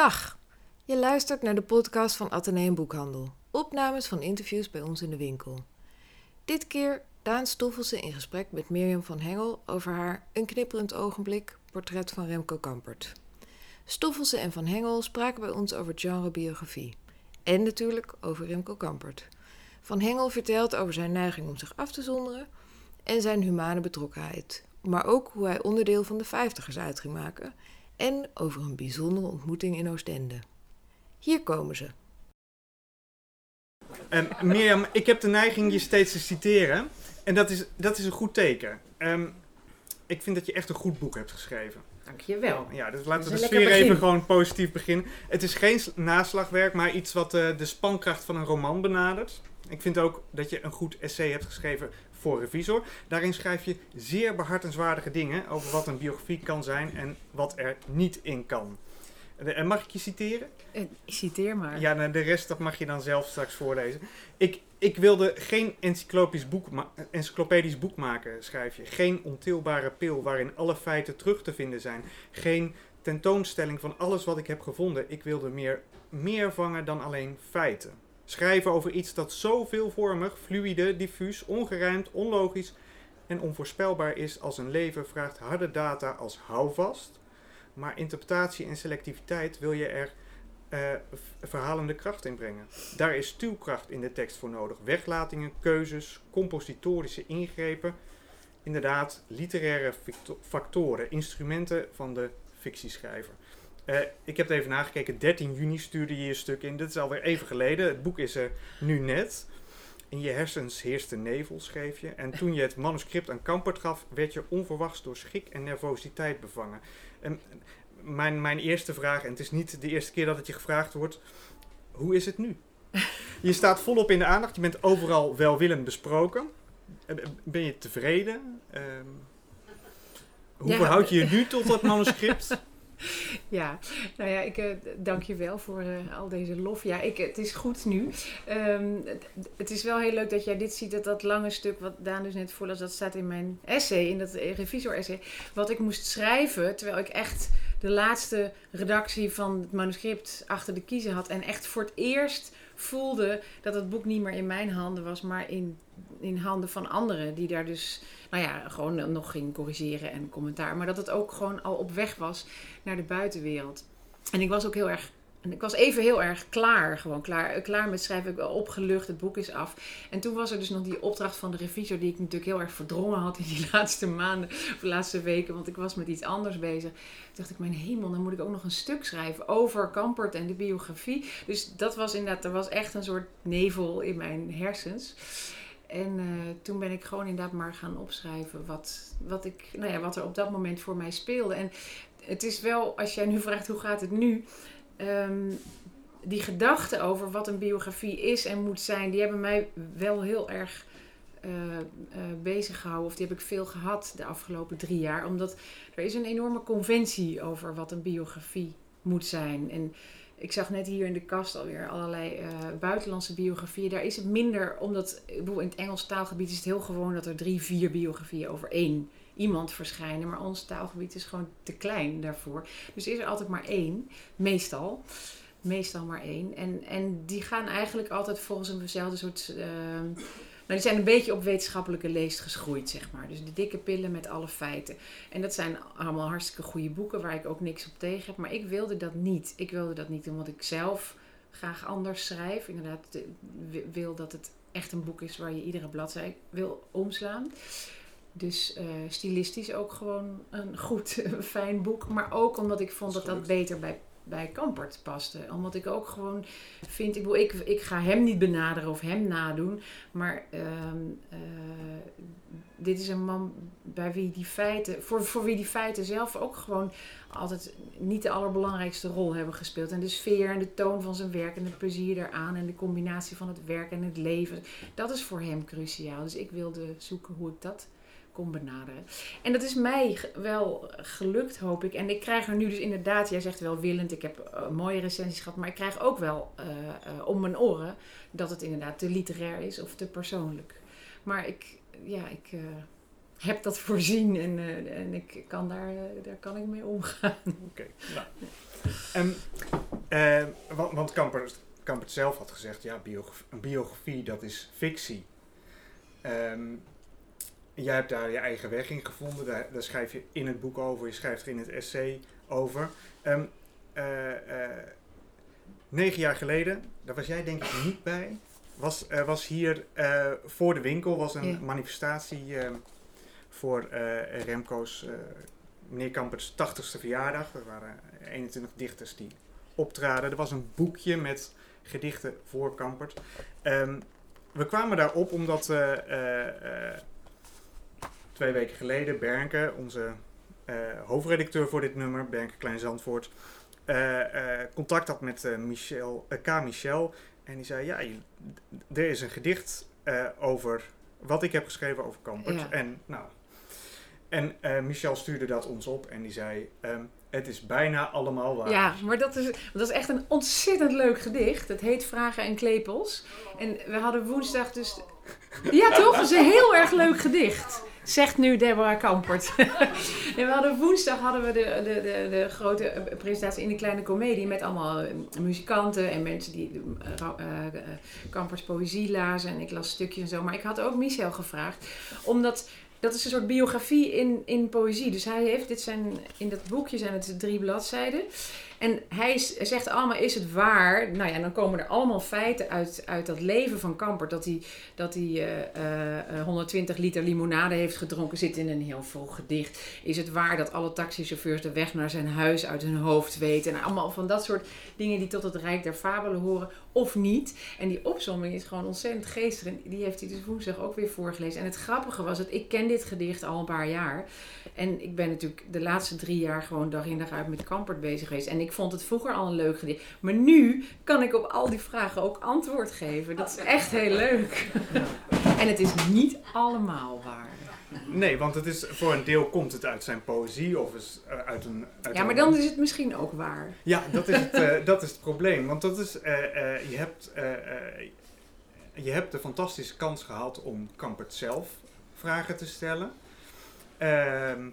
Dag, je luistert naar de podcast van Atheneum Boekhandel. Opnames van interviews bij ons in de winkel. Dit keer Daan Stoffelse in gesprek met Mirjam van Hengel over haar Een knipperend ogenblik, portret van Remco Kampert. Stoffelse en Van Hengel spraken bij ons over genre biografie. En natuurlijk over Remco Kampert. Van Hengel vertelt over zijn neiging om zich af te zonderen en zijn humane betrokkenheid. Maar ook hoe hij onderdeel van de vijftigers uit ging maken en over een bijzondere ontmoeting in Oostende. Hier komen ze. Um, Mirjam, ik heb de neiging je steeds te citeren. En dat is, dat is een goed teken. Um, ik vind dat je echt een goed boek hebt geschreven. Dankjewel. Ja, dus laten we de sfeer even gewoon positief beginnen. Het is geen naslagwerk, maar iets wat uh, de spankracht van een roman benadert. Ik vind ook dat je een goed essay hebt geschreven voor Revisor. Daarin schrijf je zeer behartenswaardige dingen over wat een biografie kan zijn en wat er niet in kan. En mag ik je citeren? Uh, citeer maar. Ja, nou, de rest dat mag je dan zelf straks voorlezen. Ik, ik wilde geen encyclopedisch boek, encyclopedisch boek maken, schrijf je. Geen ontilbare pil waarin alle feiten terug te vinden zijn. Geen tentoonstelling van alles wat ik heb gevonden. Ik wilde meer, meer vangen dan alleen feiten. Schrijven over iets dat zo veelvormig, fluide, diffuus, ongerijmd, onlogisch en onvoorspelbaar is als een leven vraagt harde data als houvast. Maar interpretatie en selectiviteit wil je er uh, verhalende kracht in brengen. Daar is stuwkracht in de tekst voor nodig. Weglatingen, keuzes, compositorische ingrepen. Inderdaad, literaire factoren, instrumenten van de fictieschrijver. Uh, ik heb het even nagekeken. 13 juni stuurde je je stuk in. Dit is alweer even geleden. Het boek is er nu net. In je hersens heerste nevel, schreef je. En toen je het manuscript aan Kampert gaf, werd je onverwachts door schrik en nervositeit bevangen. En mijn, mijn eerste vraag, en het is niet de eerste keer dat het je gevraagd wordt, hoe is het nu? Je staat volop in de aandacht, je bent overal welwillend besproken. Eh, ben je tevreden? Uh, hoe ja. verhoud je je nu tot dat manuscript? Ja, nou ja, ik uh, dank je wel voor uh, al deze lof. Ja, ik, het is goed nu. Um, het, is wel heel leuk dat jij dit ziet, dat dat lange stuk wat Daan dus net voorlas, dat staat in mijn essay, in dat revisor-essay, wat ik moest schrijven, terwijl ik echt de laatste redactie van het manuscript achter de kiezen had en echt voor het eerst voelde dat het boek niet meer in mijn handen was, maar in, in handen van anderen. Die daar dus, nou ja, gewoon nog ging corrigeren en commentaar. Maar dat het ook gewoon al op weg was naar de buitenwereld. En ik was ook heel erg en ik was even heel erg klaar, gewoon klaar, klaar met schrijven. Ik ben opgelucht, het boek is af. En toen was er dus nog die opdracht van de revisor, die ik natuurlijk heel erg verdrongen had in die laatste maanden, of de laatste weken, want ik was met iets anders bezig. Toen dacht ik, mijn hemel, dan moet ik ook nog een stuk schrijven over Kampert en de biografie. Dus dat was inderdaad, er was echt een soort nevel in mijn hersens. En uh, toen ben ik gewoon inderdaad maar gaan opschrijven wat, wat, ik, nou ja, wat er op dat moment voor mij speelde. En het is wel, als jij nu vraagt hoe gaat het nu, um, die gedachten over wat een biografie is en moet zijn, die hebben mij wel heel erg uh, bezig gehouden. Of die heb ik veel gehad de afgelopen drie jaar. Omdat er is een enorme conventie over wat een biografie moet zijn. En ik zag net hier in de kast alweer allerlei uh, buitenlandse biografieën. Daar is het minder, omdat in het Engels taalgebied is het heel gewoon dat er drie, vier biografieën over één iemand verschijnen. Maar ons taalgebied is gewoon te klein daarvoor. Dus is er altijd maar één, meestal. Meestal maar één. En, en die gaan eigenlijk altijd volgens eenzelfde soort. Nou, die zijn een beetje op wetenschappelijke leest geschroeid, zeg maar. Dus de dikke pillen met alle feiten. En dat zijn allemaal hartstikke goede boeken waar ik ook niks op tegen heb. Maar ik wilde dat niet. Ik wilde dat niet omdat ik zelf graag anders schrijf. Inderdaad, wil dat het echt een boek is waar je iedere bladzij wil omslaan. Dus uh, stilistisch ook gewoon een goed, fijn boek. Maar ook omdat ik vond dat dat beter bij, bij Kampert paste. Omdat ik ook gewoon vind, ik, ik, ik ga hem niet benaderen of hem nadoen. Maar uh, uh, dit is een man bij wie die feiten, voor, voor wie die feiten zelf ook gewoon altijd niet de allerbelangrijkste rol hebben gespeeld. En de sfeer en de toon van zijn werk en het plezier daaraan en de combinatie van het werk en het leven. Dat is voor hem cruciaal. Dus ik wilde zoeken hoe ik dat kon benaderen. En dat is mij wel gelukt, hoop ik. En ik krijg er nu dus inderdaad, jij zegt wel willend, ik heb uh, mooie recensies gehad, maar ik krijg ook wel uh, uh, om mijn oren dat het inderdaad te literair is of te persoonlijk. Maar ik, ja, ik heb dat voorzien en, en ik kan daar, daar kan ik mee omgaan. Oké, okay, nou. En Eh, want want Kampert, zelf had gezegd, ja, biografie dat is fictie. Ehm, jij hebt daar je eigen weg in gevonden, daar, daar schrijf je in het boek over, je schrijft er in het essay over. Eh, eh, negen jaar geleden, daar was jij denk ik niet bij, was, er was hier eh, voor de winkel was een Ja. manifestatie ehm, voor eh, Remco's, eh, meneer Kamperts 80ste verjaardag. Er waren 21 dichters die optraden. Er was een boekje met gedichten voor Kampert. Ehm, we kwamen daarop omdat eh, eh, eh, twee weken geleden Bernke, onze eh, hoofdredacteur voor dit nummer, Bernke Klein-Zandvoort, eh, eh, contact had met Michel, K. Michel. En die zei, ja, er is een gedicht over wat ik heb geschreven over Kampert. Ja. En, nou, en Michel stuurde dat ons op en die zei, ehm, het is bijna allemaal waar. Ja, maar dat is, dat is echt een ontzettend leuk gedicht. Het heet Vragen en Klepels. En we hadden woensdag dus... Ja, toch? Dat is een heel erg leuk gedicht. Zegt nu Deborah Kampert. en we hadden woensdag hadden we de, de, de, grote presentatie in de kleine komedie met allemaal eh, muzikanten en mensen die Kamperts poëzie lazen. En ik las stukjes en zo. Maar ik had ook Michel gevraagd, omdat dat is een soort biografie in, in poëzie. Dus hij heeft, dit zijn, in dat boekje zijn het drie bladzijden. En hij zegt allemaal, is het waar? Nou ja, dan komen er allemaal feiten uit, uit dat leven van Kampert. Dat hij, dat hij eh, eh, 120 liter limonade heeft gedronken, zit in een heel vroeg gedicht. Is het waar dat alle taxichauffeurs de weg naar zijn huis uit hun hoofd weten? En allemaal van dat soort dingen die tot het rijk der fabelen horen, of niet. En die opzomming is gewoon ontzettend geestig. En die heeft hij dus woensdag ook weer voorgelezen. En het grappige was dat ik ken dit gedicht al een paar jaar. En ik ben natuurlijk de laatste drie jaar gewoon dag in dag uit met Kampert bezig geweest. En ik vond het vroeger al een leuk gedicht. Maar nu kan ik op al die vragen ook antwoord geven. Dat is echt heel leuk. En het is niet allemaal waar. Nee, want het is, voor een deel komt het uit zijn poëzie of is, eh, uit een... Uit Ja, maar dan is het misschien ook waar. Ja, dat is het, eh, dat is het probleem. Want dat is, eh, je, hebt, je hebt de fantastische kans gehad om Kampert zelf vragen te stellen. Ehm, eh,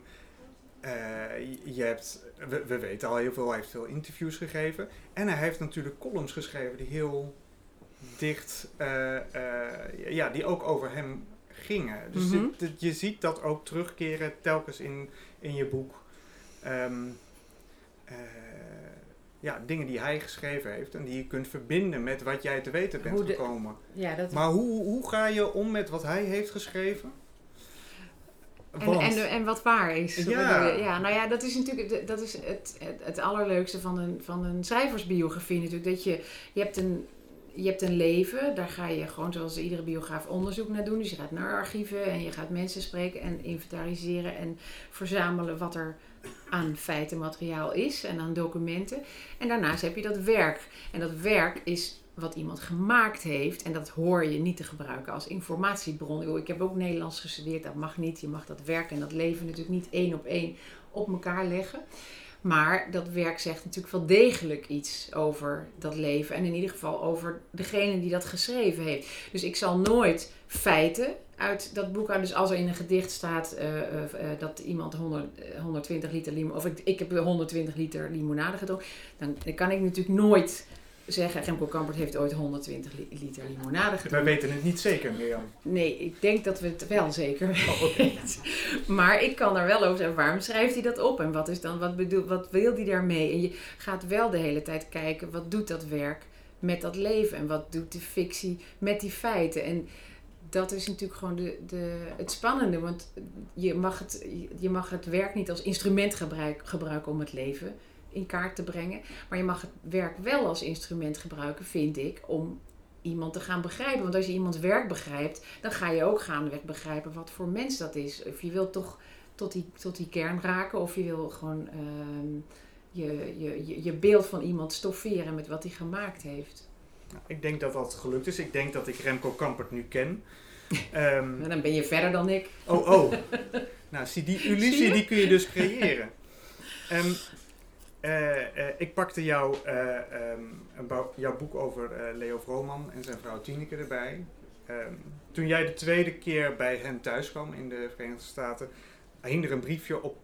je- je hebt, we, we weten al heel veel, hij heeft veel interviews gegeven. En hij heeft natuurlijk columns geschreven die heel dicht, eh, eh, ja, die ook over hem gingen. Dus Mhm. dit- dit- je ziet dat ook terugkeren telkens in, in je boek. Ehm, eh, ja, dingen die hij geschreven heeft en die je kunt verbinden met wat jij te weten bent de- gekomen. Ja, dat... Maar hoe, hoe ga je om met wat hij heeft geschreven? En, en, en wat waar is. Ja. nou ja, dat is natuurlijk dat is het, het, het allerleukste van een, van een schrijversbiografie natuurlijk. Dat je, je hebt een... Je hebt een leven, daar ga je gewoon zoals iedere biograaf onderzoek naar doen. Dus je gaat naar archieven en je gaat mensen spreken en inventariseren en verzamelen wat er aan feiten, materiaal is en aan documenten. En daarnaast heb je dat werk. En dat werk is wat iemand gemaakt heeft. En dat hoor je niet te gebruiken als informatiebron. Ik heb ook Nederlands gestudeerd, dat mag niet. Je mag dat werk en dat leven natuurlijk niet één op één op elkaar leggen. Maar dat werk zegt natuurlijk wel degelijk iets over dat leven. En in ieder geval over degene die dat geschreven heeft. Dus ik zal nooit feiten uit dat boek aan. Dus als er in een gedicht staat eh, eh, eh, dat iemand 100, eh, 120 liter limonade... Of ik, ik heb 120 liter limonade gedronken. Dan, dan kan ik natuurlijk nooit zeggen... Remco Kampert heeft ooit 120 li- liter limonade Wij gedronken. weten het niet zeker, Mirjam. Nee, ik denk dat we het wel zeker Oh, weten. Maar ik kan er wel over zeggen, waarom schrijft hij dat op? En wat, is dan, wat, bedoel, wat wil hij daarmee? En je gaat wel de hele tijd kijken, wat doet dat werk met dat leven? En wat doet de fictie met die feiten? En dat is natuurlijk gewoon de, de, het spannende. Want je mag het, je mag het werk niet als instrument gebruik, gebruiken om het leven in kaart te brengen. Maar je mag het werk wel als instrument gebruiken, vind ik, om iemand te gaan begrijpen. Want als je iemands werk begrijpt, dan ga je ook gaandeweg begrijpen wat voor mens dat is. Of je wilt toch tot die, tot die kern raken, of je wil gewoon ehm, je, je, je, beeld van iemand stofferen met wat hij gemaakt heeft. Nou, ik denk dat dat gelukt is. Ik denk dat ik Remco Kampert nu ken. En dan ben je verder dan ik. oh, oh. Nou, zie, die illusie die kun je dus creëren. Eh, ik pakte eh, ehm, jouw boek over eh, Leo Vrooman en zijn vrouw Tineke erbij. Ehm, toen jij de tweede keer bij hen thuis kwam in de Verenigde Staten, hing er een briefje op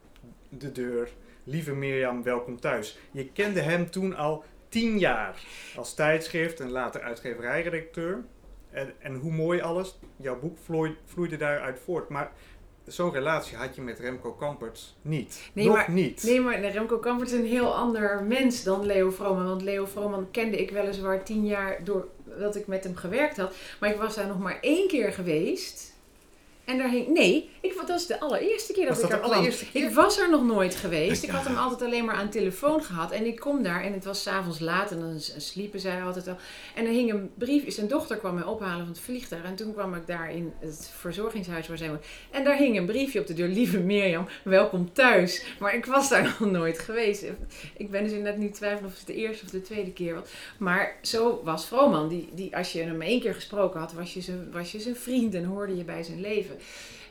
de deur. Lieve Mirjam, welkom thuis. Je kende hem toen al tien jaar als tijdschrift en later uitgeverijredacteur. En, en hoe mooi alles, jouw boek vloeide daaruit voort. Maar zo'n relatie had je met Remco Kamperts niet. Nee, Nog maar- niet. Nee, maar Remco Kampert is een heel ander mens dan Leo Vrooman. Want Leo Vrooman kende ik weliswaar tien jaar doordat ik met hem gewerkt had. Maar ik was daar nog maar één keer geweest. En daar hing... Nee, ik, dat was de allereerste keer dat Was ik dat er kwam. keer? Ik was er nog nooit geweest. Ik had hem altijd alleen maar aan telefoon gehad. En ik kom daar en het was s'avonds laat en dan sliepen zij altijd al. En er hing een brief. Zijn dochter kwam mij ophalen van het vliegtuig. En toen kwam ik daar in het verzorgingshuis waar zij woonde. En daar hing een briefje op de deur. Lieve Mirjam, welkom thuis. Maar ik was daar nog nooit geweest. Ik ben dus inderdaad niet twijfelen of het de eerste of de tweede keer was. Maar zo was Vrooman. Die, die, als je hem één keer gesproken had, was je, zijn, was je zijn vriend en hoorde je bij zijn leven.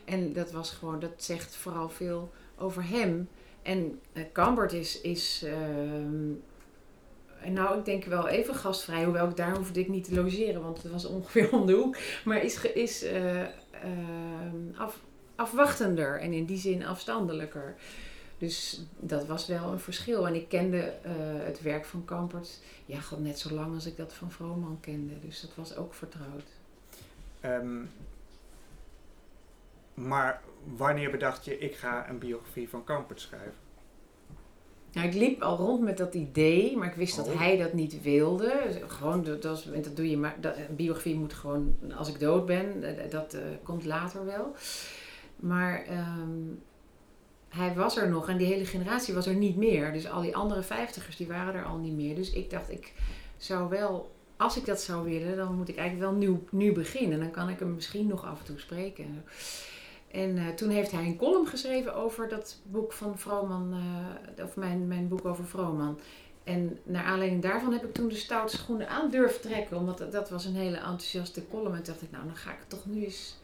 En dat was gewoon, dat zegt vooral veel over hem. En uh, Cambert is, is ehm, nou ik denk wel even gastvrij. Hoewel ik daar hoefde ik niet te logeren, want het was ongeveer om de hoek. Maar is, is eh, ehm, af, afwachtender en in die zin afstandelijker. Dus dat was wel een verschil. En ik kende eh, het werk van Kampert ja, net zo lang als ik dat van Vrooman kende. Dus dat was ook vertrouwd. Ehm, maar wanneer bedacht je, ik ga een biografie van Kampert schrijven? Nou, ik liep al rond met dat idee, maar ik wist dat Oh. hij dat niet wilde. Gewoon, dat, dat, dat doe je maar. Dat, een biografie moet gewoon, als ik dood ben, eh, dat eh, komt later wel. Maar ehm, hij was er nog en die hele generatie was er niet meer. Dus al die andere vijftigers, die waren er al niet meer. Dus ik dacht, ik zou wel, als ik dat zou willen, dan moet ik eigenlijk wel nieuw, nu beginnen. Dan kan ik hem misschien nog af en toe spreken. En eh, toen heeft hij een column geschreven over dat boek van Vrooman, eh, of mijn, mijn boek over Vrooman. En naar aanleiding daarvan heb ik toen de stoute schoenen aan durven trekken. Omdat dat, dat was een hele enthousiaste column. En toen dacht ik, nou dan ga ik het toch nu eens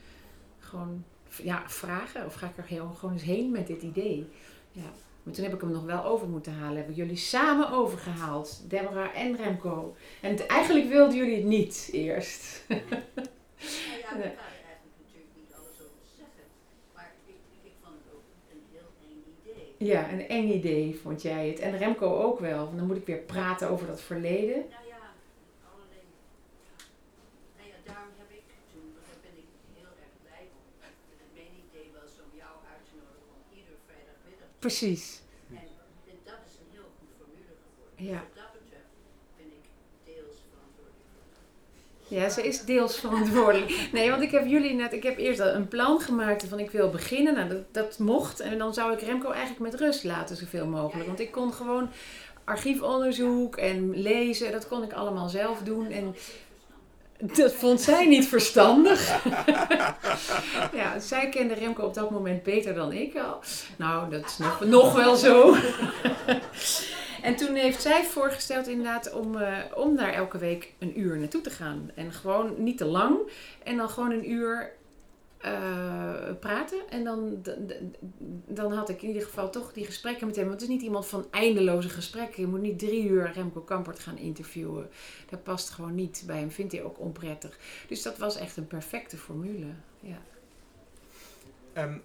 gewoon ja, vragen. Of ga ik er heel, gewoon eens heen met dit idee. Ja. Maar toen heb ik hem nog wel over moeten halen. Heb ik jullie samen overgehaald. Deborah en Remco. En het- eigenlijk wilden jullie het niet eerst. Ja, Nee. daar kan je eigenlijk natuurlijk niet alles over zeggen. Maar ik, ik, ik vond het ook een heel eng idee. Ja, een eng idee vond jij het. En Remco ook wel. Want dan moet ik weer praten over dat verleden. Nou ja, allerlei. Nou ja, daarom heb ik toen, daar ben ik heel erg blij om. En mijn idee was om jou uit te nodigen om ieder vrijdagmiddag. Precies. En, en dat is een heel goed formule geworden. Ja. Wat dat betreft ben ik deels verantwoordelijk voor. Ja, ze is deels verantwoordelijk. Nee, want ik heb jullie net, ik heb eerst al een plan gemaakt van ik wil beginnen. Nou, dat, dat mocht. En dan zou ik Remco eigenlijk met rust laten, zoveel mogelijk. Want ik kon gewoon archiefonderzoek en lezen, dat kon ik allemaal zelf doen. En dat vond zij niet verstandig. ja, zij kende Remco op dat moment beter dan ik al. Nou, dat is nog, nog wel zo. En toen heeft zij voorgesteld inderdaad om, eh, om daar elke week een uur naartoe te gaan. En gewoon niet te lang. En dan gewoon een uur eh, praten. En dan, dan had ik in ieder geval toch die gesprekken met hem. Want het is niet iemand van eindeloze gesprekken. Je moet niet drie uur Remco Kampert gaan interviewen. Dat past gewoon niet bij hem. Vindt hij ook onprettig. Dus dat was echt een perfecte formule. Ja. Ehm,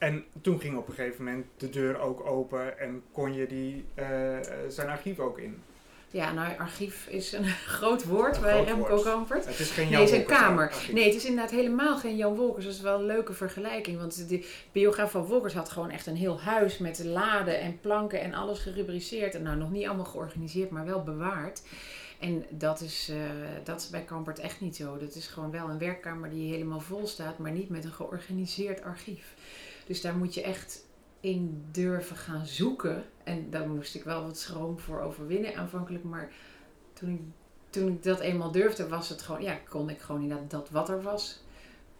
en toen ging op een gegeven moment de deur ook open en kon je die, eh, eh, zijn archief ook in. ja, nou archief is een groot woord Een bij groot Remco woord. Kampert. Het is geen Nee, zijn Wolkers kamer. Nee, het is inderdaad helemaal geen Jan Wolkers. Dat is wel een leuke vergelijking. Want de biograaf van Wolkers had gewoon echt een heel huis met laden en planken en alles gerubriceerd. En nou, nog niet allemaal georganiseerd, maar wel bewaard. En dat is, eh, dat is bij Kampert echt niet zo. Dat is gewoon wel een werkkamer die helemaal vol staat, maar niet met een georganiseerd archief. Dus daar moet je echt in durven gaan zoeken. En daar moest ik wel wat schroom voor overwinnen aanvankelijk. Maar toen ik toen ik dat eenmaal durfde, was het gewoon, ja, kon ik gewoon inderdaad dat wat er was,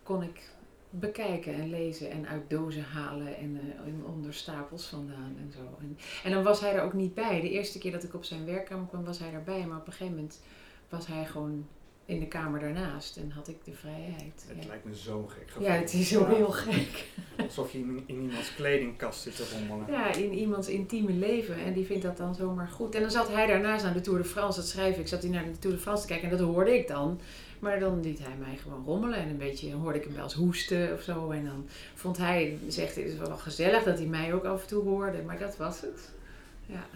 kon ik bekijken en lezen en uit dozen halen en eh, onder stapels vandaan en zo. En, en dan was hij er ook niet bij. De eerste keer dat ik op zijn werkkamer kwam, was hij erbij, maar op een gegeven moment was hij gewoon in de kamer daarnaast en had ik de vrijheid. Het Ja, lijkt me zo gek. gevoel. ja het is zo heel gek. Alsof je in, in iemands kledingkast zit te rommelen. Ja, in iemands intieme leven. En die vindt dat dan zomaar goed. En dan zat hij daarnaast naar de Tour de France, dat schrijf ik. Zat hij naar de Tour de France te kijken en dat hoorde ik dan. Maar dan liet hij mij gewoon rommelen. En een beetje hoorde ik hem wel eens hoesten of zo. En dan vond hij, zegt hij, het is wel gezellig dat hij mij ook af en toe hoorde. Maar dat was het. Ja.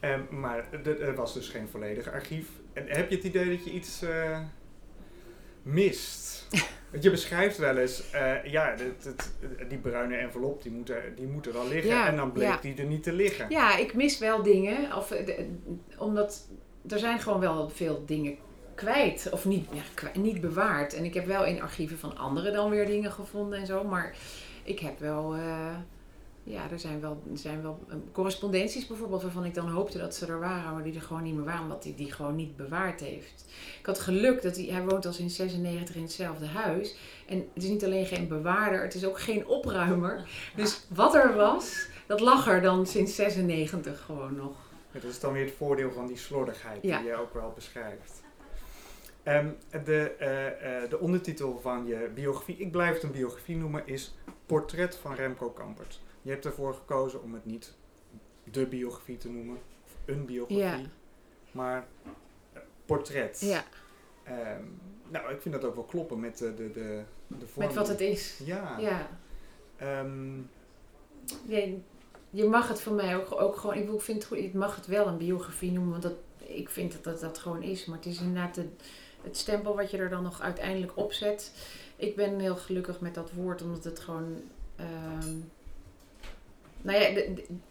Ehm, maar er was dus geen volledig archief. En heb je het idee dat je iets eh, mist? Want je beschrijft wel eens, eh, ja, dit- dit- die bruine envelop die moet, er, die moet er wel liggen. Ja, en dan bleek ja. die er niet te liggen. Ja, ik mis wel dingen. Of, eh, de- omdat er zijn gewoon wel veel dingen kwijt. Of niet, ja, kwijt- niet bewaard. En ik heb wel in archieven van anderen dan weer dingen gevonden en zo. Maar ik heb wel... ja, er zijn wel, er zijn wel eh, correspondenties bijvoorbeeld waarvan ik dan hoopte dat ze er waren, maar die er gewoon niet meer waren, omdat hij die gewoon niet bewaard heeft. Ik had geluk dat hij, hij woont al sinds 96 in hetzelfde huis. En het is niet alleen geen bewaarder, het is ook geen opruimer. Dus wat er was, dat lag er dan sinds 96 gewoon nog. Dat is dan weer het voordeel van die slordigheid Ja. die je ook wel beschrijft. Ehm, de, eh, eh, de ondertitel van je biografie, ik blijf het een biografie noemen, is Portret van Remco Kampert. Je hebt ervoor gekozen om het niet de biografie te noemen, of een biografie, Ja. maar portret. Ja, Ehm, nou, ik vind dat ook wel kloppen met de, de, de, de vorm. met wat het is. Ja. Ja. Ehm, Je, je mag het voor mij ook, ook gewoon, ik vind het goed, ik mag het wel een biografie noemen, want dat, ik vind dat, dat dat gewoon is. Maar het is inderdaad de, het stempel wat je er dan nog uiteindelijk op zet. Ik ben heel gelukkig met dat woord, omdat het gewoon. ehm, nou ja,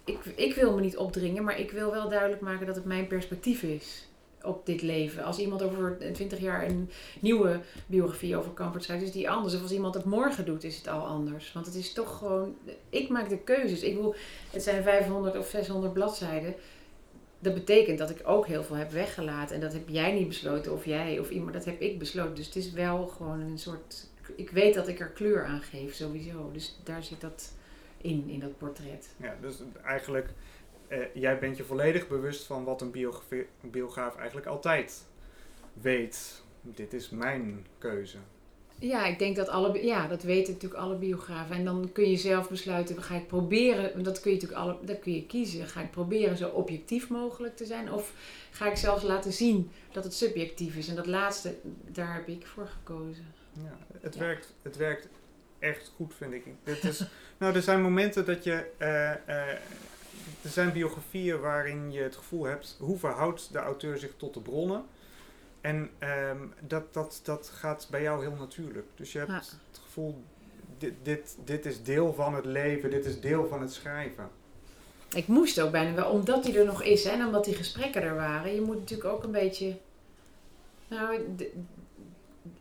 ik, ik wil me niet opdringen, maar ik wil wel duidelijk maken dat het mijn perspectief is op dit leven. Als iemand over 20 jaar een nieuwe biografie over Kampert schrijft, is die anders. Of als iemand het morgen doet, is het al anders. Want het is toch gewoon... Ik maak de keuzes. Ik bedoel, het zijn 500 of 600 bladzijden. Dat betekent dat ik ook heel veel heb weggelaten. En dat heb jij niet besloten, of jij, of iemand. Dat heb ik besloten. Dus het is wel gewoon een soort... Ik weet dat ik er kleur aan geef, sowieso. Dus daar zit dat in, in dat portret. Ja, dus eigenlijk, eh, jij bent je volledig bewust van wat een een biograaf eigenlijk altijd weet. Dit is mijn keuze. Ja, ik denk dat alle, ja, dat weten natuurlijk alle biografen. En dan kun je zelf besluiten, ga ik proberen, dat kun je natuurlijk alle, dat kun je kiezen. Ga ik proberen zo objectief mogelijk te zijn? Of ga ik zelfs laten zien dat het subjectief is? En dat laatste, daar heb ik voor gekozen. Ja, het, Ja. Werkt, het werkt echt goed, vind ik. Dit is, nou, er zijn momenten dat je. eh, eh, er zijn biografieën waarin je het gevoel hebt. hoe verhoudt de auteur zich tot de bronnen? En ehm, dat, dat, dat gaat bij jou heel natuurlijk. Dus je hebt Ja. het gevoel. Dit, dit, dit is deel van het leven, dit is deel van het schrijven. Ik moest ook bijna wel, omdat hij er nog is hè, en omdat die gesprekken er waren. Je moet natuurlijk ook een beetje. Nou,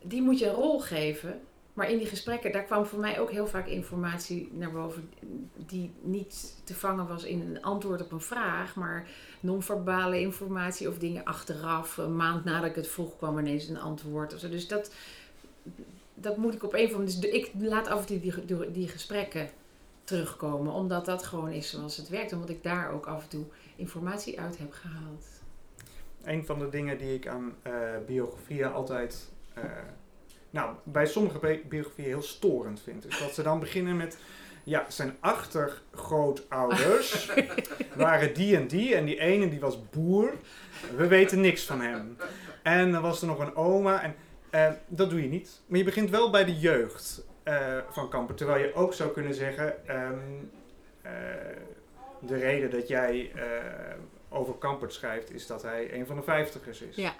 die moet je een rol geven. Maar in die gesprekken, daar kwam voor mij ook heel vaak informatie naar boven. die niet te vangen was in een antwoord op een vraag. maar non-verbale informatie of dingen achteraf. Een maand nadat ik het vroeg, kwam ineens een antwoord. Of zo. Dus dat, dat moet ik op een of andere. Dus ik laat af en toe die, die, gesprekken terugkomen. Omdat dat gewoon is zoals het werkt. Omdat ik daar ook af en toe informatie uit heb gehaald. Een van de dingen die ik aan biografieën altijd. eh, nou, bij sommige bi- biografieën heel storend vind. Is dat ze dan beginnen met. Ja, zijn achtergrootouders waren die en die. En die ene die was boer. We weten niks van hem. En dan was er nog een oma. En eh, dat doe je niet. Maar je begint wel bij de jeugd eh, van Kamper. Terwijl je ook zou kunnen zeggen. ehm, eh, de reden dat jij over Kampert schrijft, is dat hij een van de vijftigers is. Ja.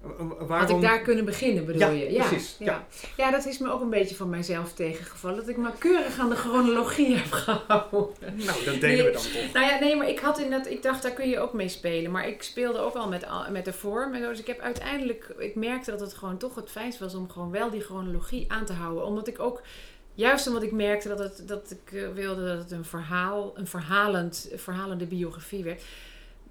W- w- Had Waarom... ik daar kunnen beginnen, bedoel Ja, je? precies, Ja. ja. ja, dat is me ook een beetje van mijzelf tegengevallen. Dat ik me keurig aan de chronologie heb gehouden. Nou, dat deden we dan toch. Nou ja, nee, maar ik had inderdaad, ik dacht daar kun je ook mee spelen. Maar ik speelde ook al met, met de vorm en zo. Dus ik heb uiteindelijk, ik merkte dat het gewoon toch het fijnst was om gewoon wel die chronologie aan te houden. Omdat ik ook, juist omdat ik merkte dat, het, dat ik eh, wilde dat het een verhaal, een verhalend, verhalende biografie werd.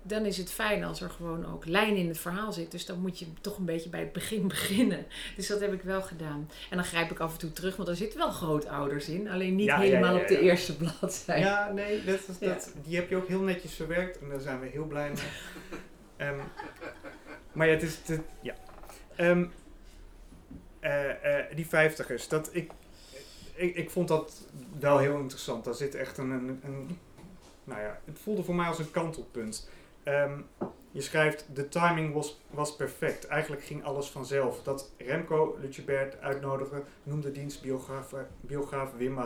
Dan is het fijn als er gewoon ook lijn in het verhaal zit. Dus dan moet je toch een beetje bij het begin beginnen. Dus dat heb ik wel gedaan. En dan grijp ik af en toe terug, want er zitten wel grootouders in. Alleen niet Ja, helemaal ja, op de eerste bladzijde. Ja, nee, dat, is- dat, die heb je ook heel netjes verwerkt en daar zijn we heel blij mee. Ehm, maar ja, het is... Het, ja. Ehm, eh, eh, die vijftigers, dat ik, ik... Ik vond dat wel heel interessant. Daar zit echt een, een, een... Nou ja, het voelde voor mij als een kantelpunt. Ehm, je schrijft, de timing was, was perfect. Eigenlijk ging alles vanzelf. Dat Remco Lucebert uitnodigde, noemde dienstbiograaf biograaf Wim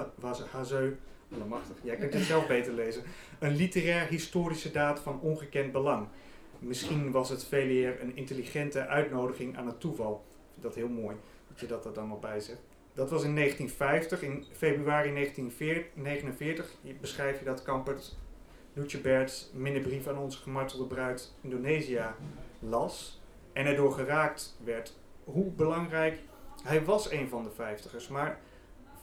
Hazeu Allemachtig. Jij kunt het zelf beter lezen. Een literair historische daad van ongekend belang. Misschien was het veel eer een intelligente uitnodiging aan het toeval. Ik vind dat heel mooi dat je dat er dan nog bij zegt. Dat was in 1950. In februari 1949 beschrijf je dat Kampert Lucebert minnebrief aan onze gemartelde bruid Indonesië las. En erdoor geraakt werd. Hoe belangrijk. Hij was een van de vijftigers, maar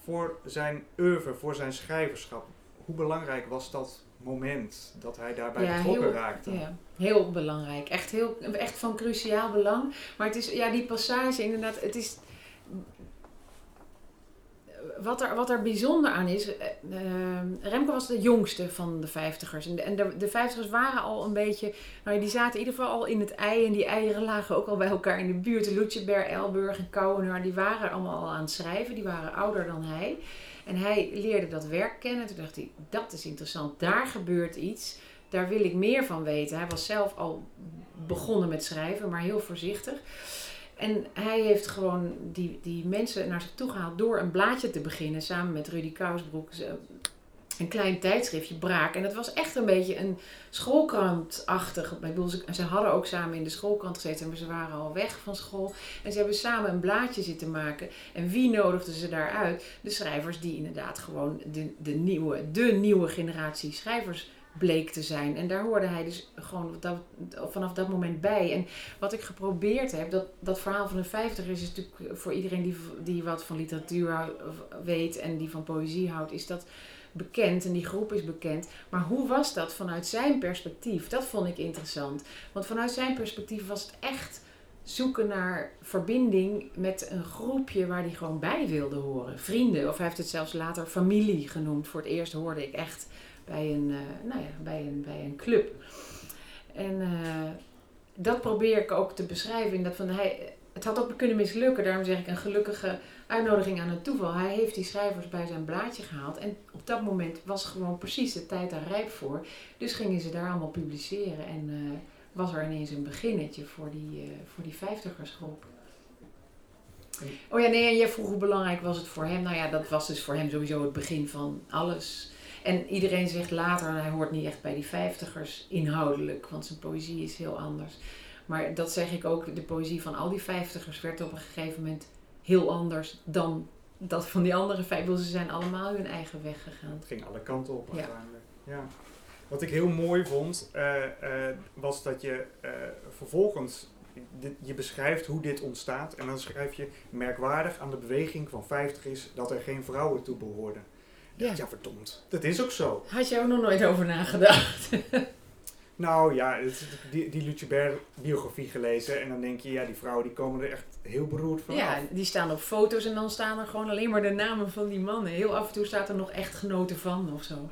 voor zijn oeuvre, voor zijn schrijverschap, hoe belangrijk was dat moment dat hij daarbij Ja, betrokken raakte? Ja, heel belangrijk. Echt, heel, echt van cruciaal belang. Maar het is, ja, die passage inderdaad, het is... Wat er, wat er bijzonder aan is, eh, Remco was de jongste van de vijftigers. En de, de, de vijftigers waren al een beetje, nou die zaten in ieder geval al in het ei. En die eieren lagen ook al bij elkaar in de buurt. Lutjeberg, Elburg en Kouwenaar, die waren allemaal al aan het schrijven. Die waren ouder dan hij. En hij leerde dat werk kennen. Toen dacht hij, dat is interessant, daar gebeurt iets. Daar wil ik meer van weten. Hij was zelf al begonnen met schrijven, maar heel voorzichtig. En hij heeft gewoon die, die mensen naar zich toe gehaald door een blaadje te beginnen. Samen met Rudy Kousbroek. Een klein tijdschriftje, Braak. En het was echt een beetje een schoolkrantachtig. Ik bedoel, ze, ze hadden ook samen in de schoolkrant gezeten. Maar ze waren al weg van school. En ze hebben samen een blaadje zitten maken. En wie nodigden ze daaruit? De schrijvers die inderdaad gewoon de, de, nieuwe, de nieuwe generatie schrijvers bleek te zijn. En daar hoorde hij dus gewoon dat, vanaf dat moment bij. En wat ik geprobeerd heb, dat, dat verhaal van de 50 is natuurlijk voor iedereen die, die wat van literatuur weet en die van poëzie houdt, is dat bekend en die groep is bekend. Maar hoe was dat vanuit zijn perspectief? Dat vond ik interessant. Want vanuit zijn perspectief was het echt zoeken naar verbinding met een groepje waar hij gewoon bij wilde horen. Vrienden, of hij heeft het zelfs later familie genoemd. Voor het eerst hoorde ik echt bij een, eh, nou ja, bij een, bij een club. En eh, dat probeer ik ook te beschrijven. In dat van hij, het had ook kunnen mislukken. Daarom zeg ik een gelukkige uitnodiging aan het toeval. Hij heeft die schrijvers bij zijn blaadje gehaald. En op dat moment was gewoon precies de tijd daar rijp voor. Dus gingen ze daar allemaal publiceren. En eh, was er ineens een beginnetje voor die, eh, voor die vijftigersgroep. Oh ja, nee, en jij vroeg hoe belangrijk was het voor hem. Nou ja, dat was dus voor hem sowieso het begin van alles. En iedereen zegt later, hij hoort niet echt bij die vijftigers inhoudelijk, want zijn poëzie is heel anders. Maar dat zeg ik ook, de poëzie van al die vijftigers werd op een gegeven moment heel anders dan dat van die andere vijftigers. Ze zijn allemaal hun eigen weg gegaan. Het ging alle kanten op Ja. uiteindelijk. Ja. Wat ik heel mooi vond, eh, eh, was dat je eh, vervolgens, dit- je beschrijft hoe dit ontstaat. En dan schrijf je, merkwaardig aan de beweging van 50 is dat er geen vrouwen toe behoorden. Ja. Ja, verdomd. Dat is ook zo. Had je ook nog nooit over nagedacht? Nou ja, die, die Lucebert biografie gelezen en dan denk je, ja, die vrouwen die komen er echt heel beroerd van Ja, af. die staan op foto's en dan staan er gewoon alleen maar de namen van die mannen. Heel af en toe staat er nog echt genoten van of zo.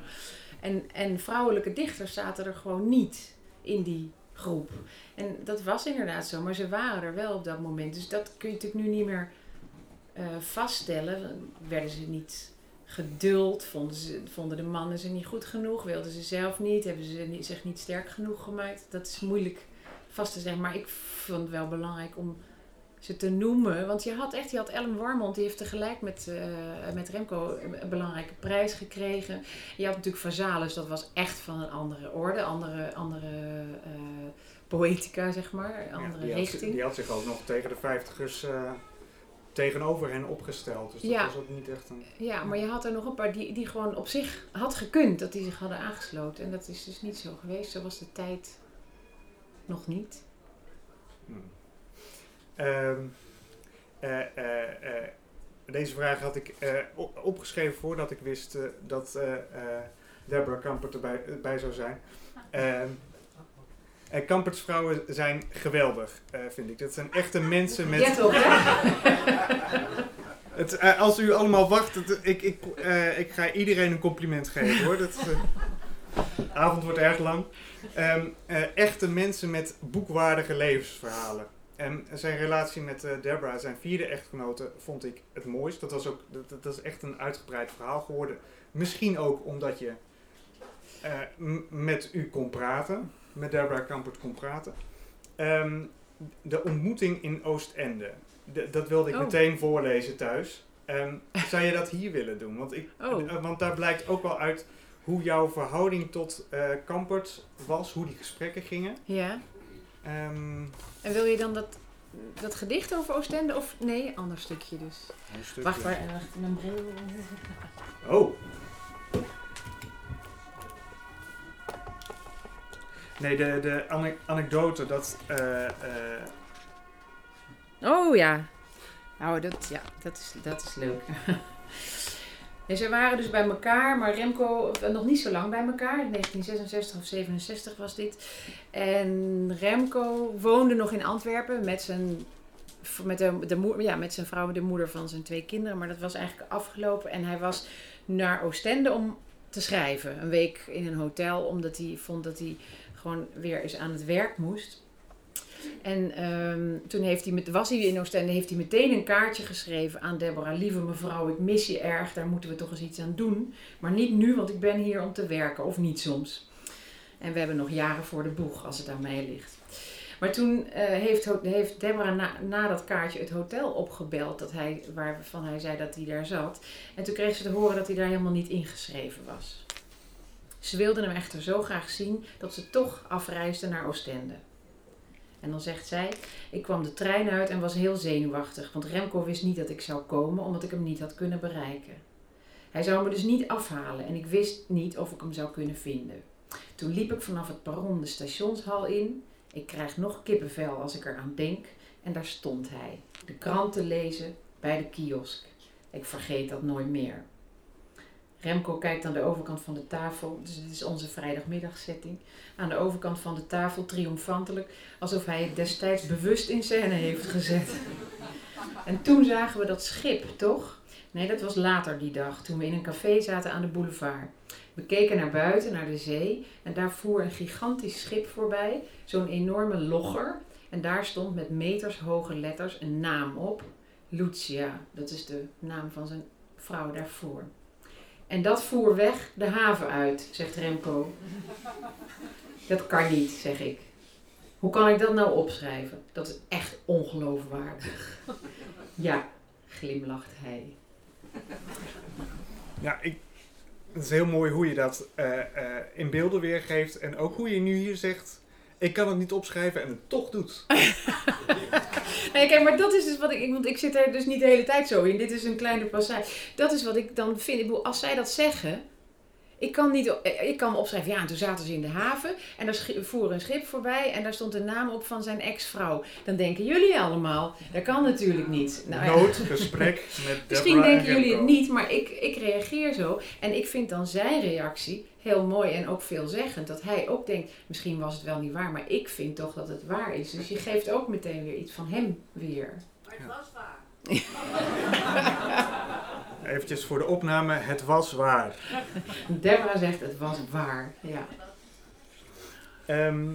En, en vrouwelijke dichters zaten er gewoon niet in die groep. En dat was inderdaad zo, maar ze waren er wel op dat moment. Dus dat kun je natuurlijk nu niet meer eh, vaststellen. Werden ze niet geduld? Vonden, ze, vonden de mannen ze niet goed genoeg? Wilden ze zelf niet? Hebben ze zich niet sterk genoeg gemaakt? Dat is moeilijk vast te zeggen. Maar ik vond het wel belangrijk om ze te noemen. Want je had echt, je had Ellen Warmond, die heeft tegelijk met, eh, met Remco een belangrijke prijs gekregen. Je had natuurlijk Vazalis, dat was echt van een andere orde, andere, andere eh, poëtica, zeg maar, Ja, andere die, had, zich- richting. die had zich ook nog tegen de vijftigers eh tegenover hen opgesteld. Dus dat Ja. was ook niet echt een... Ja, maar je had er nog een paar die, die gewoon op zich had gekund dat die zich hadden aangesloten. En dat is dus niet zo geweest. Zo was de tijd nog niet. Hmm. Ehm, eh, eh, eh, deze vraag had ik op- opgeschreven voordat ik wist dat Deborah Kampert erbij bij zou zijn. Ehm en Kamperts vrouwen zijn geweldig, eh, vind ik. Dat zijn echte mensen met... Ja, toch, hè? Het, eh, als u allemaal wacht, het- ik, ik, eh, ik ga iedereen een compliment geven hoor. Dat, eh, de avond wordt erg lang. Ehm, eh, echte mensen met boekwaardige levensverhalen. En zijn relatie met eh, Deborah, zijn vierde echtgenote, vond ik het mooist. Dat, was ook, dat, dat is echt een uitgebreid verhaal geworden. Misschien ook omdat je eh, met u kon praten, met Deborah Kampert kon praten. Ehm, de ontmoeting in Oostende. Dat wilde ik Oh. meteen voorlezen thuis. Ehm, zou je dat hier willen doen? Want, ik, Oh. eh, want daar blijkt ook wel uit hoe jouw verhouding tot eh Kampert was, hoe die gesprekken gingen. Ja. Ehm, En wil je dan dat, dat gedicht over Oostende of nee, een ander stukje dus? een stukje. Wacht, waar, wacht, mijn bril. Oh. Nee, de, de ane- anekdote dat... eh, eh, Oh ja. Nou, dat, ja, dat, is, dat is leuk. Ze waren dus bij elkaar, maar Remco eh, nog niet zo lang bij elkaar. In 1966 of 67 was dit. En Remco woonde nog in Antwerpen met zijn, met de, de, ja, met zijn vrouw, de moeder van zijn twee kinderen. Maar dat was eigenlijk afgelopen. En hij was naar Oostende om te schrijven. Een week in een hotel, omdat hij vond dat hij gewoon weer eens aan het werk moest. En ehm, toen heeft hij met, was hij in Oostende, heeft hij meteen een kaartje geschreven aan Deborah. Lieve mevrouw, ik mis je erg, daar moeten we toch eens iets aan doen. Maar niet nu, want ik ben hier om te werken, of niet soms. En we hebben nog jaren voor de boeg, als het aan mij ligt. Maar toen eh, heeft, heeft Deborah na, na dat kaartje het hotel opgebeld dat hij, waarvan hij zei dat hij daar zat. En toen kreeg ze te horen dat hij daar helemaal niet ingeschreven was. Ze wilden hem echter zo graag zien dat ze toch afreisden naar Oostende. En dan zegt zij: Ik kwam de trein uit en was heel zenuwachtig, want Remco wist niet dat ik zou komen omdat ik hem niet had kunnen bereiken. Hij zou me dus niet afhalen en ik wist niet of ik hem zou kunnen vinden. Toen liep ik vanaf het perron de stationshal in. Ik krijg nog kippenvel als ik eraan denk. En daar stond hij, de krant te lezen bij de kiosk. Ik vergeet dat nooit meer. Remco kijkt aan de overkant van de tafel, dus dit is onze vrijdagmiddagzetting. Aan de overkant van de tafel triomfantelijk, alsof hij het destijds bewust in scène heeft gezet. En toen zagen we dat schip, toch? Nee, dat was later die dag, toen we in een café zaten aan de boulevard. We keken naar buiten, naar de zee, en daar voer een gigantisch schip voorbij, zo'n enorme logger. En daar stond met metershoge letters een naam op. Lucia, dat is de naam van zijn vrouw daarvoor. En dat voer weg de haven uit, zegt Remco. Dat kan niet, zeg ik. Hoe kan ik dat nou opschrijven? Dat is echt ongeloofwaardig. Ja, glimlacht hij. ja, ik, het is heel mooi hoe je dat eh, eh, in beelden weergeeft. En ook hoe je nu hier zegt... Ik kan het niet opschrijven en het toch doet. Nee, kijk, maar dat is dus wat ik. Want ik zit er dus niet de hele tijd zo in. Dit is een kleine passage. Dat is wat ik dan vind. Ik bedoel, als zij dat zeggen... Ik kan, niet, ik kan opschrijven, ja, en toen zaten ze in de haven en daar voer een schip voorbij en daar stond de naam op van zijn ex-vrouw. Dan denken jullie allemaal, dat kan natuurlijk niet. Nou, ja. Noodgesprek met Misschien denken jullie het niet, maar ik, ik reageer zo. En ik vind dan zijn reactie heel mooi en ook veelzeggend. Dat hij ook denkt, misschien was het wel niet waar, maar ik vind toch dat het waar is. Dus je geeft ook meteen weer iets van hem weer. Maar het was waar. Eventjes voor de opname. Het was waar. Deborah zegt, het was waar. Ja. Ehm,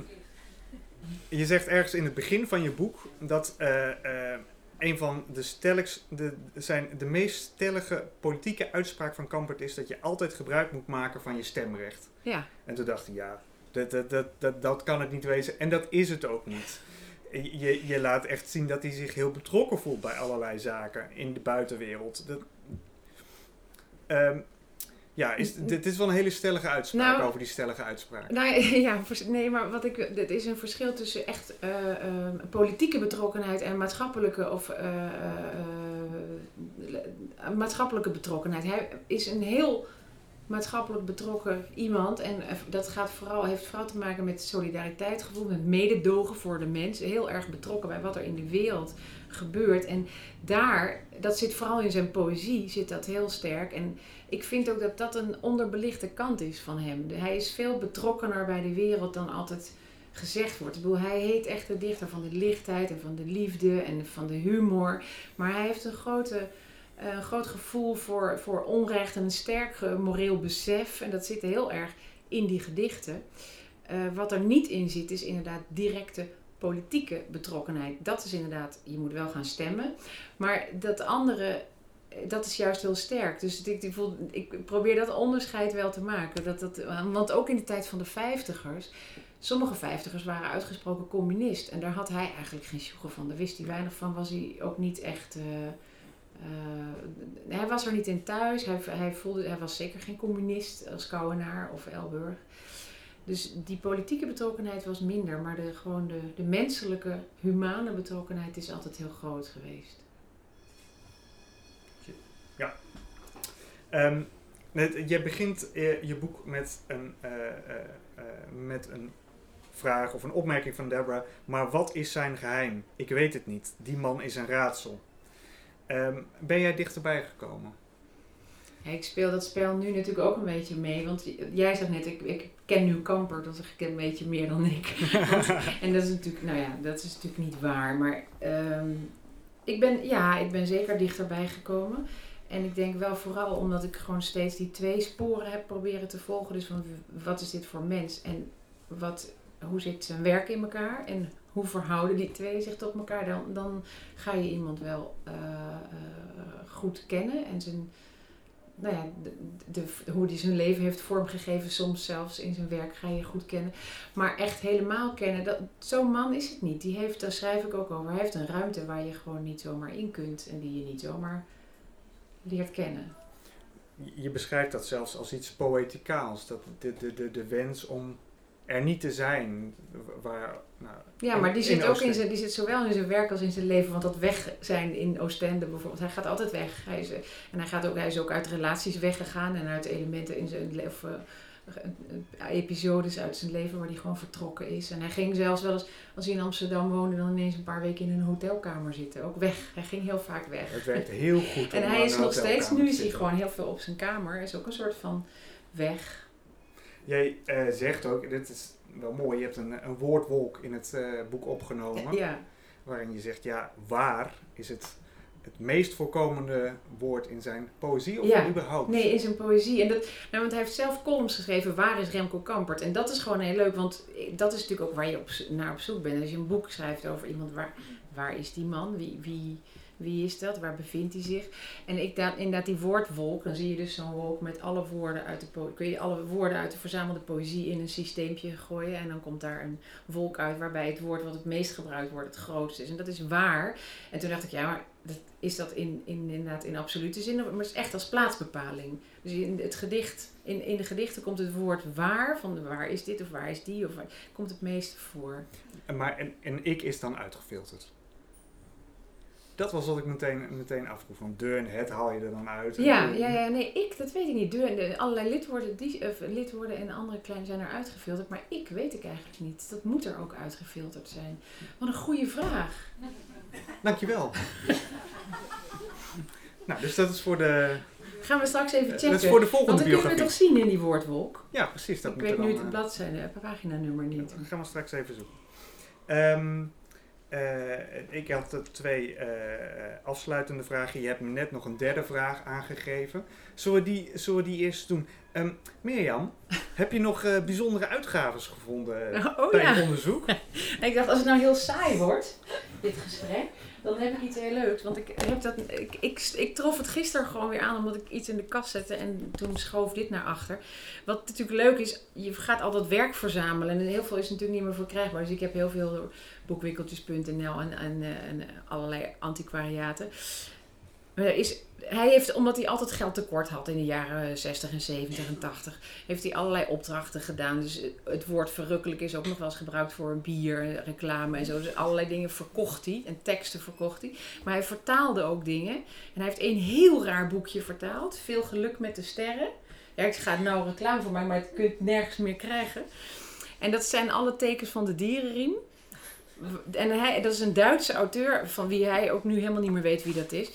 je zegt ergens in het begin van je boek dat eh, eh, een van de, stelligs, de, zijn, de meest stellige politieke uitspraak van Kampert is dat je altijd gebruik moet maken van je stemrecht. ja. En toen dacht ik, ja, dat, dat, dat, dat, dat kan het niet wezen. En dat is het ook niet. Je, je laat echt zien dat hij zich heel betrokken voelt bij allerlei zaken in de buitenwereld. Dat, Ehm, ja, is, dit is wel een hele stellige uitspraak Nou, over die stellige uitspraak. Nou ja, nee, maar wat ik, het is een verschil tussen echt eh, eh, politieke betrokkenheid en maatschappelijke of eh, eh, maatschappelijke betrokkenheid. Hij is een heel maatschappelijk betrokken iemand en dat gaat vooral, heeft vooral te maken met solidariteitsgevoel, met mededogen voor de mens. Heel erg betrokken bij wat er in de wereld gebeurt. En daar, dat zit vooral in zijn poëzie, zit dat heel sterk. En ik vind ook dat dat een onderbelichte kant is van hem. Hij is veel betrokkener bij de wereld dan altijd gezegd wordt. Ik bedoel, hij heet echt de dichter van de lichtheid en van de liefde en van de humor. Maar hij heeft een grote, eh, groot gevoel voor, voor onrecht en een sterk moreel besef. En dat zit heel erg in die gedichten. Eh, wat er niet in zit, is inderdaad directe politieke betrokkenheid. Dat is inderdaad, je moet wel gaan stemmen. Maar dat andere, dat is juist heel sterk. Dus ik, ik, ik probeer dat onderscheid wel te maken. Dat, dat, want ook in de tijd van de vijftigers, sommige vijftigers waren uitgesproken communist. En daar had hij eigenlijk geen sjoegen van. Daar wist hij weinig van, was hij ook niet echt... eh, eh, hij was er niet in thuis. Hij, hij, voelde, hij was zeker geen communist als Kouwenaar of Elburg. Dus die politieke betrokkenheid was minder. Maar de, gewoon de, de menselijke, humane betrokkenheid is altijd heel groot geweest. Ehm, net, je begint eh, je boek met een, eh, eh, met een vraag of een opmerking van Deborah. Maar wat is zijn geheim? Ik weet het niet. Die man is een raadsel. Ehm, ben jij dichterbij gekomen? Ja, ik speel dat spel nu natuurlijk ook een beetje mee. Want jij zegt net, ik, ik ken nu Kamper, dat ik een beetje meer dan ik. En dat is natuurlijk, nou ja, dat is natuurlijk niet waar. Maar ehm, ik, ben, ja, ik ben zeker dichterbij gekomen. En ik denk wel vooral omdat ik gewoon steeds die twee sporen heb proberen te volgen. Dus van wat is dit voor mens en wat, hoe zit zijn werk in elkaar en hoe verhouden die twee zich tot elkaar. Dan, dan ga je iemand wel eh, eh, goed kennen en zijn, nou ja, de, hoe hij zijn leven heeft vormgegeven, soms zelfs in zijn werk ga je goed kennen. Maar echt helemaal kennen, dat, zo'n man is het niet. Die heeft, daar schrijf ik ook over, hij heeft een ruimte waar je gewoon niet zomaar in kunt en die je niet zomaar leert kennen. Je beschrijft dat zelfs als iets poëticaals. Dat de, de, de, de wens om er niet te zijn. Waar, nou, Ja, in- maar die in zit ook in zijn, die zit zowel in zijn werk als in zijn leven. Want dat weg zijn in Oostende bijvoorbeeld, hij gaat altijd weg. Hij is, en hij, gaat ook, hij is ook uit relaties weggegaan en uit elementen in zijn leven. Eh, eh, episodes uit zijn leven waar hij gewoon vertrokken is. En hij ging zelfs wel eens, als hij in Amsterdam woonde, dan ineens een paar weken in een hotelkamer zitten. Ook weg. Hij ging heel vaak weg. Het werkt heel goed. En hij is nog steeds, nu is hij gewoon heel veel op zijn kamer. Is ook een soort van weg. Jij eh, zegt ook, dit is wel mooi, je hebt een, een woordwolk in het eh, boek opgenomen. Ja. Waarin je zegt, ja, waar is het, het meest voorkomende woord in zijn poëzie of Ja. überhaupt? Nee, in zijn poëzie. En dat, nou, want hij heeft zelf columns geschreven, Waar is Remco Kampert? En dat is gewoon heel leuk, want dat is natuurlijk ook waar je op, naar op zoek bent. Als je een boek schrijft over iemand, waar, waar is die man? Wie, wie, wie is dat? Waar bevindt hij zich? En ik daar inderdaad die woordwolk, dan zie je dus zo'n wolk met alle woorden uit de po- kun je alle woorden uit de verzamelde poëzie in een systeempje gooien. En dan komt daar een wolk uit waarbij het woord wat het meest gebruikt wordt het grootste is. En dat is waar. En toen dacht ik, ja, maar dat, is dat in, in, inderdaad in absolute zin, maar het is echt als plaatsbepaling. Dus in het gedicht, in, in de gedichten komt het woord waar, van waar is dit of waar is die, of waar, komt het meest voor. Maar, en, en ik is dan uitgefilterd. Dat was wat ik meteen, meteen afvroeg. Van de en het haal je er dan uit. Ja, ja, ja, nee, ik, dat weet ik niet. De, de, allerlei lidwoorden, die, of lidwoorden en andere kleine zijn er uitgefilterd, maar ik weet ik eigenlijk niet. Dat moet er ook uitgefilterd zijn. Wat een goede vraag. Dankjewel. nou, dus dat is voor de, Gaan we straks even dat checken. is voor de Want volgende dan kunnen we toch zien in die woordwolk. Ja, precies. Dat ik moet weet nu het eh, bladzijde, het paginanummer niet. Dat gaan we straks even zoeken. Ehm, eh, ik had er twee eh, afsluitende vragen. Je hebt me net nog een derde vraag aangegeven. Zullen we die, zullen we die eerst doen? Ehm, Mirjam, heb je nog eh, bijzondere uitgaves gevonden eh, Oh bij ja. het onderzoek? Ik dacht, als het nou heel saai wordt, dit gesprek, dan heb ik iets heel leuks. Want ik, heb dat, ik, ik, ik trof het gisteren gewoon weer aan omdat ik iets in de kast zette en toen schoof dit naar achter. Wat natuurlijk leuk is, je gaat altijd werk verzamelen en heel veel is natuurlijk niet meer verkrijgbaar. Dus ik heb heel veel door boekwinkeltjes.nl en, en, eh, en allerlei antiquariaten. Er is, hij heeft, omdat hij altijd geld tekort had in de jaren 60 en 70 en 80, heeft hij allerlei opdrachten gedaan. Dus het woord verrukkelijk is ook nog wel eens gebruikt voor bier, reclame en zo. Dus allerlei dingen verkocht hij en teksten verkocht hij. Maar hij vertaalde ook dingen. En hij heeft een heel raar boekje vertaald. Veel geluk met de sterren. Ja, ik ga nou reclame voor mij, maar het kunt nergens meer krijgen. En dat zijn alle tekens van de dierenriem. En hij, dat is een Duitse auteur van wie hij ook nu helemaal niet meer weet wie dat is.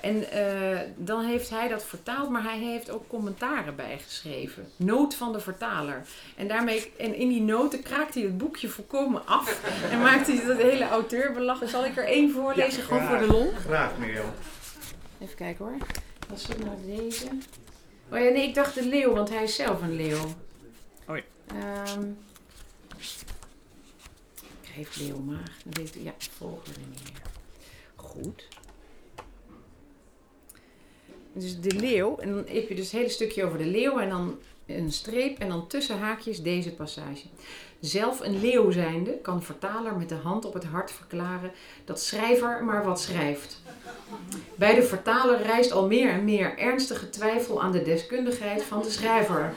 En eh, dan heeft hij dat vertaald, maar hij heeft ook commentaren bijgeschreven. Noot van de vertaler. En, daarmee, en in die noten kraakt hij het boekje volkomen af. En maakt hij dat hele auteur belachelijk. Zal ik er één voorlezen, Ja, gewoon voor de lol? Graag, Mirjam. Even kijken hoor. Was het nou deze? Oh ja, nee, ik dacht de leeuw, want hij is zelf een leeuw. Oh ja. Ehm, heeft weet ik, ja, volgende niet meer. Goed. dus de leeuw. En dan heb je dus het hele stukje over de leeuw en dan een streep en dan tussen haakjes deze passage. Zelf een leeuw zijnde kan vertaler met de hand op het hart verklaren dat schrijver maar wat schrijft. Bij de vertaler rijst al meer en meer ernstige twijfel aan de deskundigheid van de schrijver.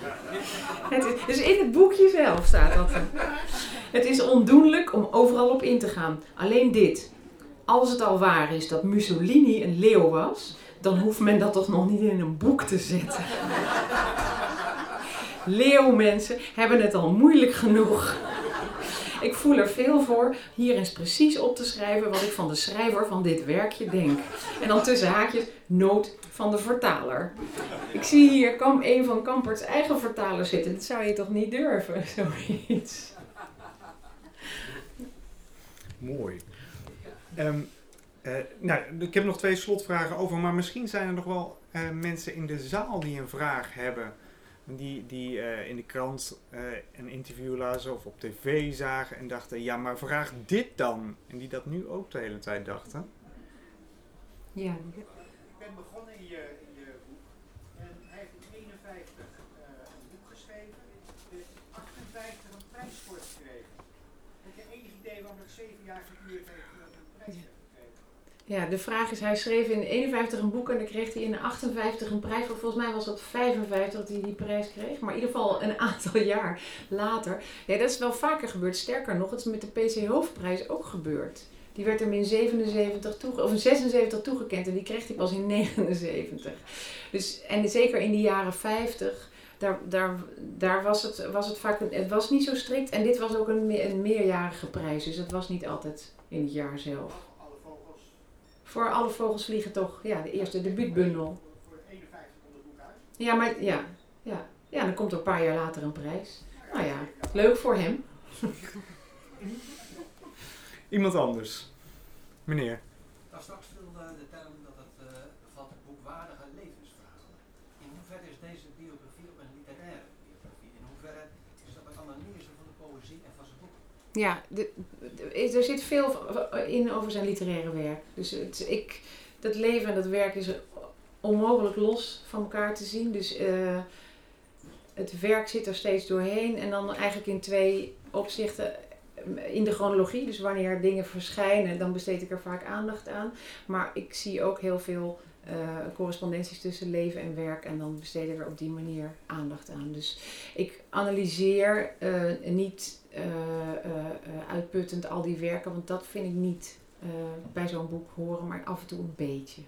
Het is, dus in het boekje zelf staat dat. Het is ondoenlijk om overal op in te gaan. Alleen dit. Als het al waar is dat Mussolini een leeuw was, dan hoeft men dat toch nog niet in een boek te zetten. Leeuwmensen hebben het al moeilijk genoeg. Ik voel er veel voor hier eens precies op te schrijven wat ik van de schrijver van dit werkje denk. En dan tussen haakjes nood van de vertaler. Ik zie hier een van Kamperts eigen vertalers zitten. Dat zou je toch niet durven, zoiets. Mooi. Ehm, eh, nou, ik heb nog twee slotvragen over, maar misschien zijn er nog wel eh, mensen in de zaal die een vraag hebben. Die, die eh, in de krant eh, een interview lazen of op tv zagen en dachten, ja, maar vraag dit dan. En die dat nu ook de hele tijd dachten. Ja, Ik ben begonnen in je, in je boek en hij heeft in 51 eh, een boek geschreven, er is 58 een prijs voor gekregen. Heb je enig idee waarom het zeven jaar geduurd heeft voordat hij een prijs heeft gekregen? Ja, de vraag is, hij schreef in 51 een boek en dan kreeg hij in 58 een prijs. Voor, volgens mij was dat 55 dat hij die prijs kreeg. Maar in ieder geval een aantal jaar later. Ja, dat is wel vaker gebeurd. Sterker nog, het is met de PC Hoofdprijs ook gebeurd. Die werd hem in 77 toege of in 76 toegekend en die kreeg hij pas in 79. Dus, en zeker in de jaren 50, daar, daar, daar was, het, was het vaak, het was niet zo strikt. En dit was ook een, een meerjarige prijs, dus het was niet altijd in het jaar zelf. Voor alle vogels vliegen toch, ja, de eerste debuutbundel. voor 51 komt het boek uit. Ja, maar ja, ja, ja, dan komt er een paar jaar later een prijs. Nou ja, leuk voor hem. Iemand anders. Meneer. Daar straks viel eh, de term dat het eh, bevat boekwaardige levensverhalen. In hoeverre is deze biografie ook een literaire biografie? In hoeverre is dat een analyse van de poëzie en van zijn boek? Ja, er zit veel in over zijn literaire werk. Dus het, ik, dat leven en dat werk is onmogelijk los van elkaar te zien. Dus eh, het werk zit er steeds doorheen. En dan eigenlijk in twee opzichten. In de chronologie, dus wanneer dingen verschijnen, dan besteed ik er vaak aandacht aan. Maar ik zie ook heel veel eh, correspondenties tussen leven en werk. En dan besteed ik er op die manier aandacht aan. Dus ik analyseer eh, niet eh, eh, eh, uitputtend al die werken, want dat vind ik niet eh, bij zo'n boek horen, maar af en toe een beetje.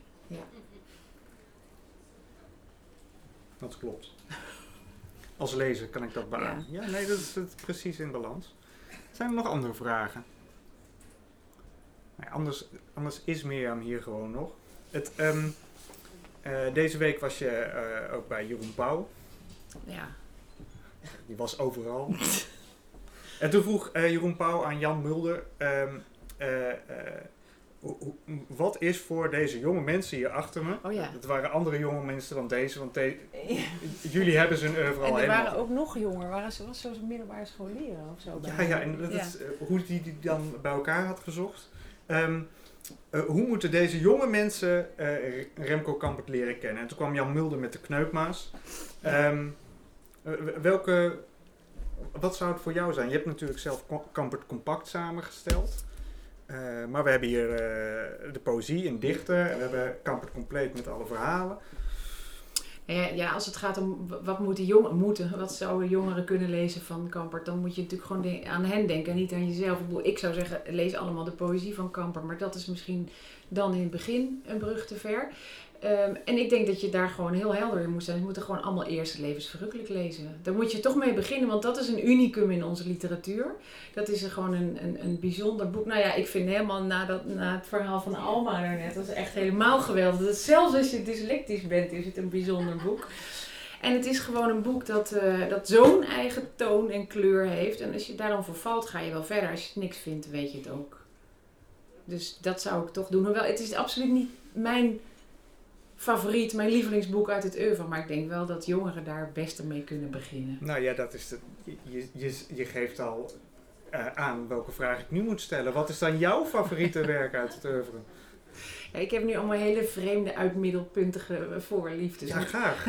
Dat klopt. Als lezer kan ik dat beamen. Ja, nee, dat is, dat is precies in balans. Zijn er nog andere vragen? Nee, anders, anders is Mirjam hier gewoon nog. Het, ehm, eh, deze week was je eh, ook bij Jeroen Pauw. Ja. Die was overal. en toen vroeg eh, Jeroen Pauw aan Jan Mulder... ehm, eh, eh, wat is voor deze jonge mensen hier achter me... Oh ja. Het waren andere jonge mensen dan deze, want de- jullie hebben ze oeuvre al En helemaal... waren ook nog jonger, waren ze was zo'n middelbare scholieren of zo. Ja, ja, en dat Ja. is, hoe die die dan bij elkaar had gezocht. Ehm, eh, hoe moeten deze jonge mensen Remco Kampert leren kennen? En toen kwam Jan Mulder met de kneupmaas. Ehm, eh, welke, wat zou het voor jou zijn? Je hebt natuurlijk zelf Kampert compact samengesteld. Eh, maar we hebben hier eh, de poëzie, een dichter. En we hebben Kampert compleet met alle verhalen. Ja, als het gaat om wat moeten jongeren moeten, wat zouden jongeren kunnen lezen van Kampert, dan moet je natuurlijk gewoon aan hen denken en niet aan jezelf. Ik zou zeggen, lees allemaal de poëzie van Kampert, maar dat is misschien dan in het begin een brug te ver. Ehm, en ik denk dat je daar gewoon heel helder in moet zijn. Je moet er gewoon allemaal eerst levensverrukkelijk lezen. Daar moet je toch mee beginnen, want dat is een unicum in onze literatuur. Dat is gewoon een, een, een bijzonder boek. Nou ja, ik vind helemaal na, dat, na het verhaal van Alma daarnet, dat is echt helemaal geweldig. Dat zelfs als je dyslectisch bent, is het een bijzonder boek. En het is gewoon een boek dat, eh, dat zo'n eigen toon en kleur heeft. En als je daar dan voor valt, ga je wel verder. Als je het niks vindt, weet je het ook. Dus dat zou ik toch doen. Hoewel, het is absoluut niet mijn favoriet, mijn lievelingsboek uit het oeuvre. Maar ik denk wel dat jongeren daar het beste mee kunnen beginnen. Nou ja, dat is de, je, je, je geeft al eh, aan welke vraag ik nu moet stellen. Wat is dan jouw favoriete werk uit het oeuvre? Ja, ik heb nu allemaal hele vreemde, uitmiddelpuntige eh, voorliefdes. Ja, graag.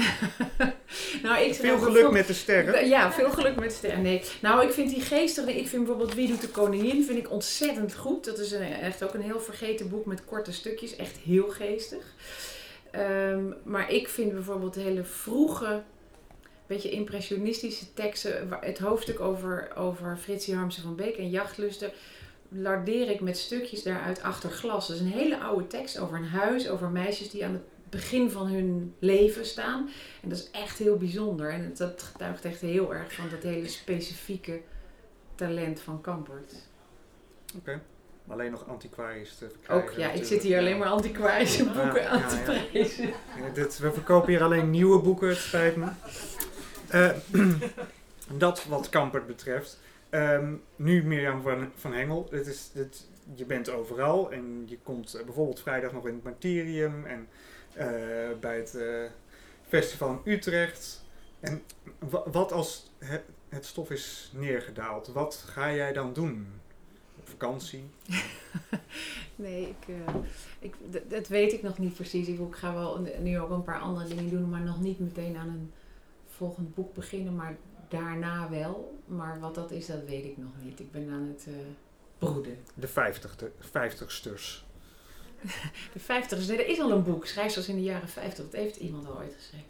nou, ik Veel geluk met de sterren. Ja, veel geluk met sterren. Nee. Nou, ik vind die geestige, ik vind bijvoorbeeld Wie doet de koningin, vind ik ontzettend goed. Dat is een, echt ook een heel vergeten boek met korte stukjes. Echt heel geestig. Ehm, maar ik vind bijvoorbeeld hele vroege, beetje impressionistische teksten. Het hoofdstuk over, over Fritsie Harmsen van Beek en jachtlusten. Lardeer ik met stukjes daaruit achter glas. Dat is een hele oude tekst over een huis, over meisjes die aan het begin van hun leven staan. En dat is echt heel bijzonder. En dat getuigt echt heel erg van dat hele specifieke talent van Kampert. Oké. Alleen nog antiquarisch te verkrijgen. Ook, ja, ik zit hier alleen maar antiquarische boeken Ja, aan te prijzen. Dit, we verkopen hier alleen nieuwe boeken, het spijt me. Eh, dat wat Kampert betreft. Ehm, nu Mirjam van, van Hengel. Het is, het, je bent overal en je komt eh, bijvoorbeeld vrijdag nog in het Martyrium en eh, bij het festival in Utrecht. En wa- wat als het, het stof is neergedaald? Wat ga jij dan doen? Vakantie? Nee, ik, eh, ik, dat weet ik nog niet precies. Ik, ga wel nu ook een paar andere dingen doen, maar nog niet meteen aan een volgend boek beginnen. Maar daarna wel. Maar wat dat is, dat weet ik nog niet. Ik ben aan het eh, broeden. De vijftigste, vijftigsters. De 50 nee, er is al een boek, Schrijfsters in de jaren 50. Dat heeft iemand al ooit geschreven.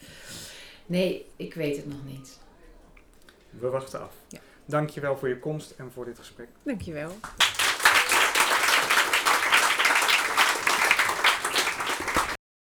Nee, ik weet het nog niet. We wachten af. Ja. Dankjewel voor je komst en voor dit gesprek. Dankjewel.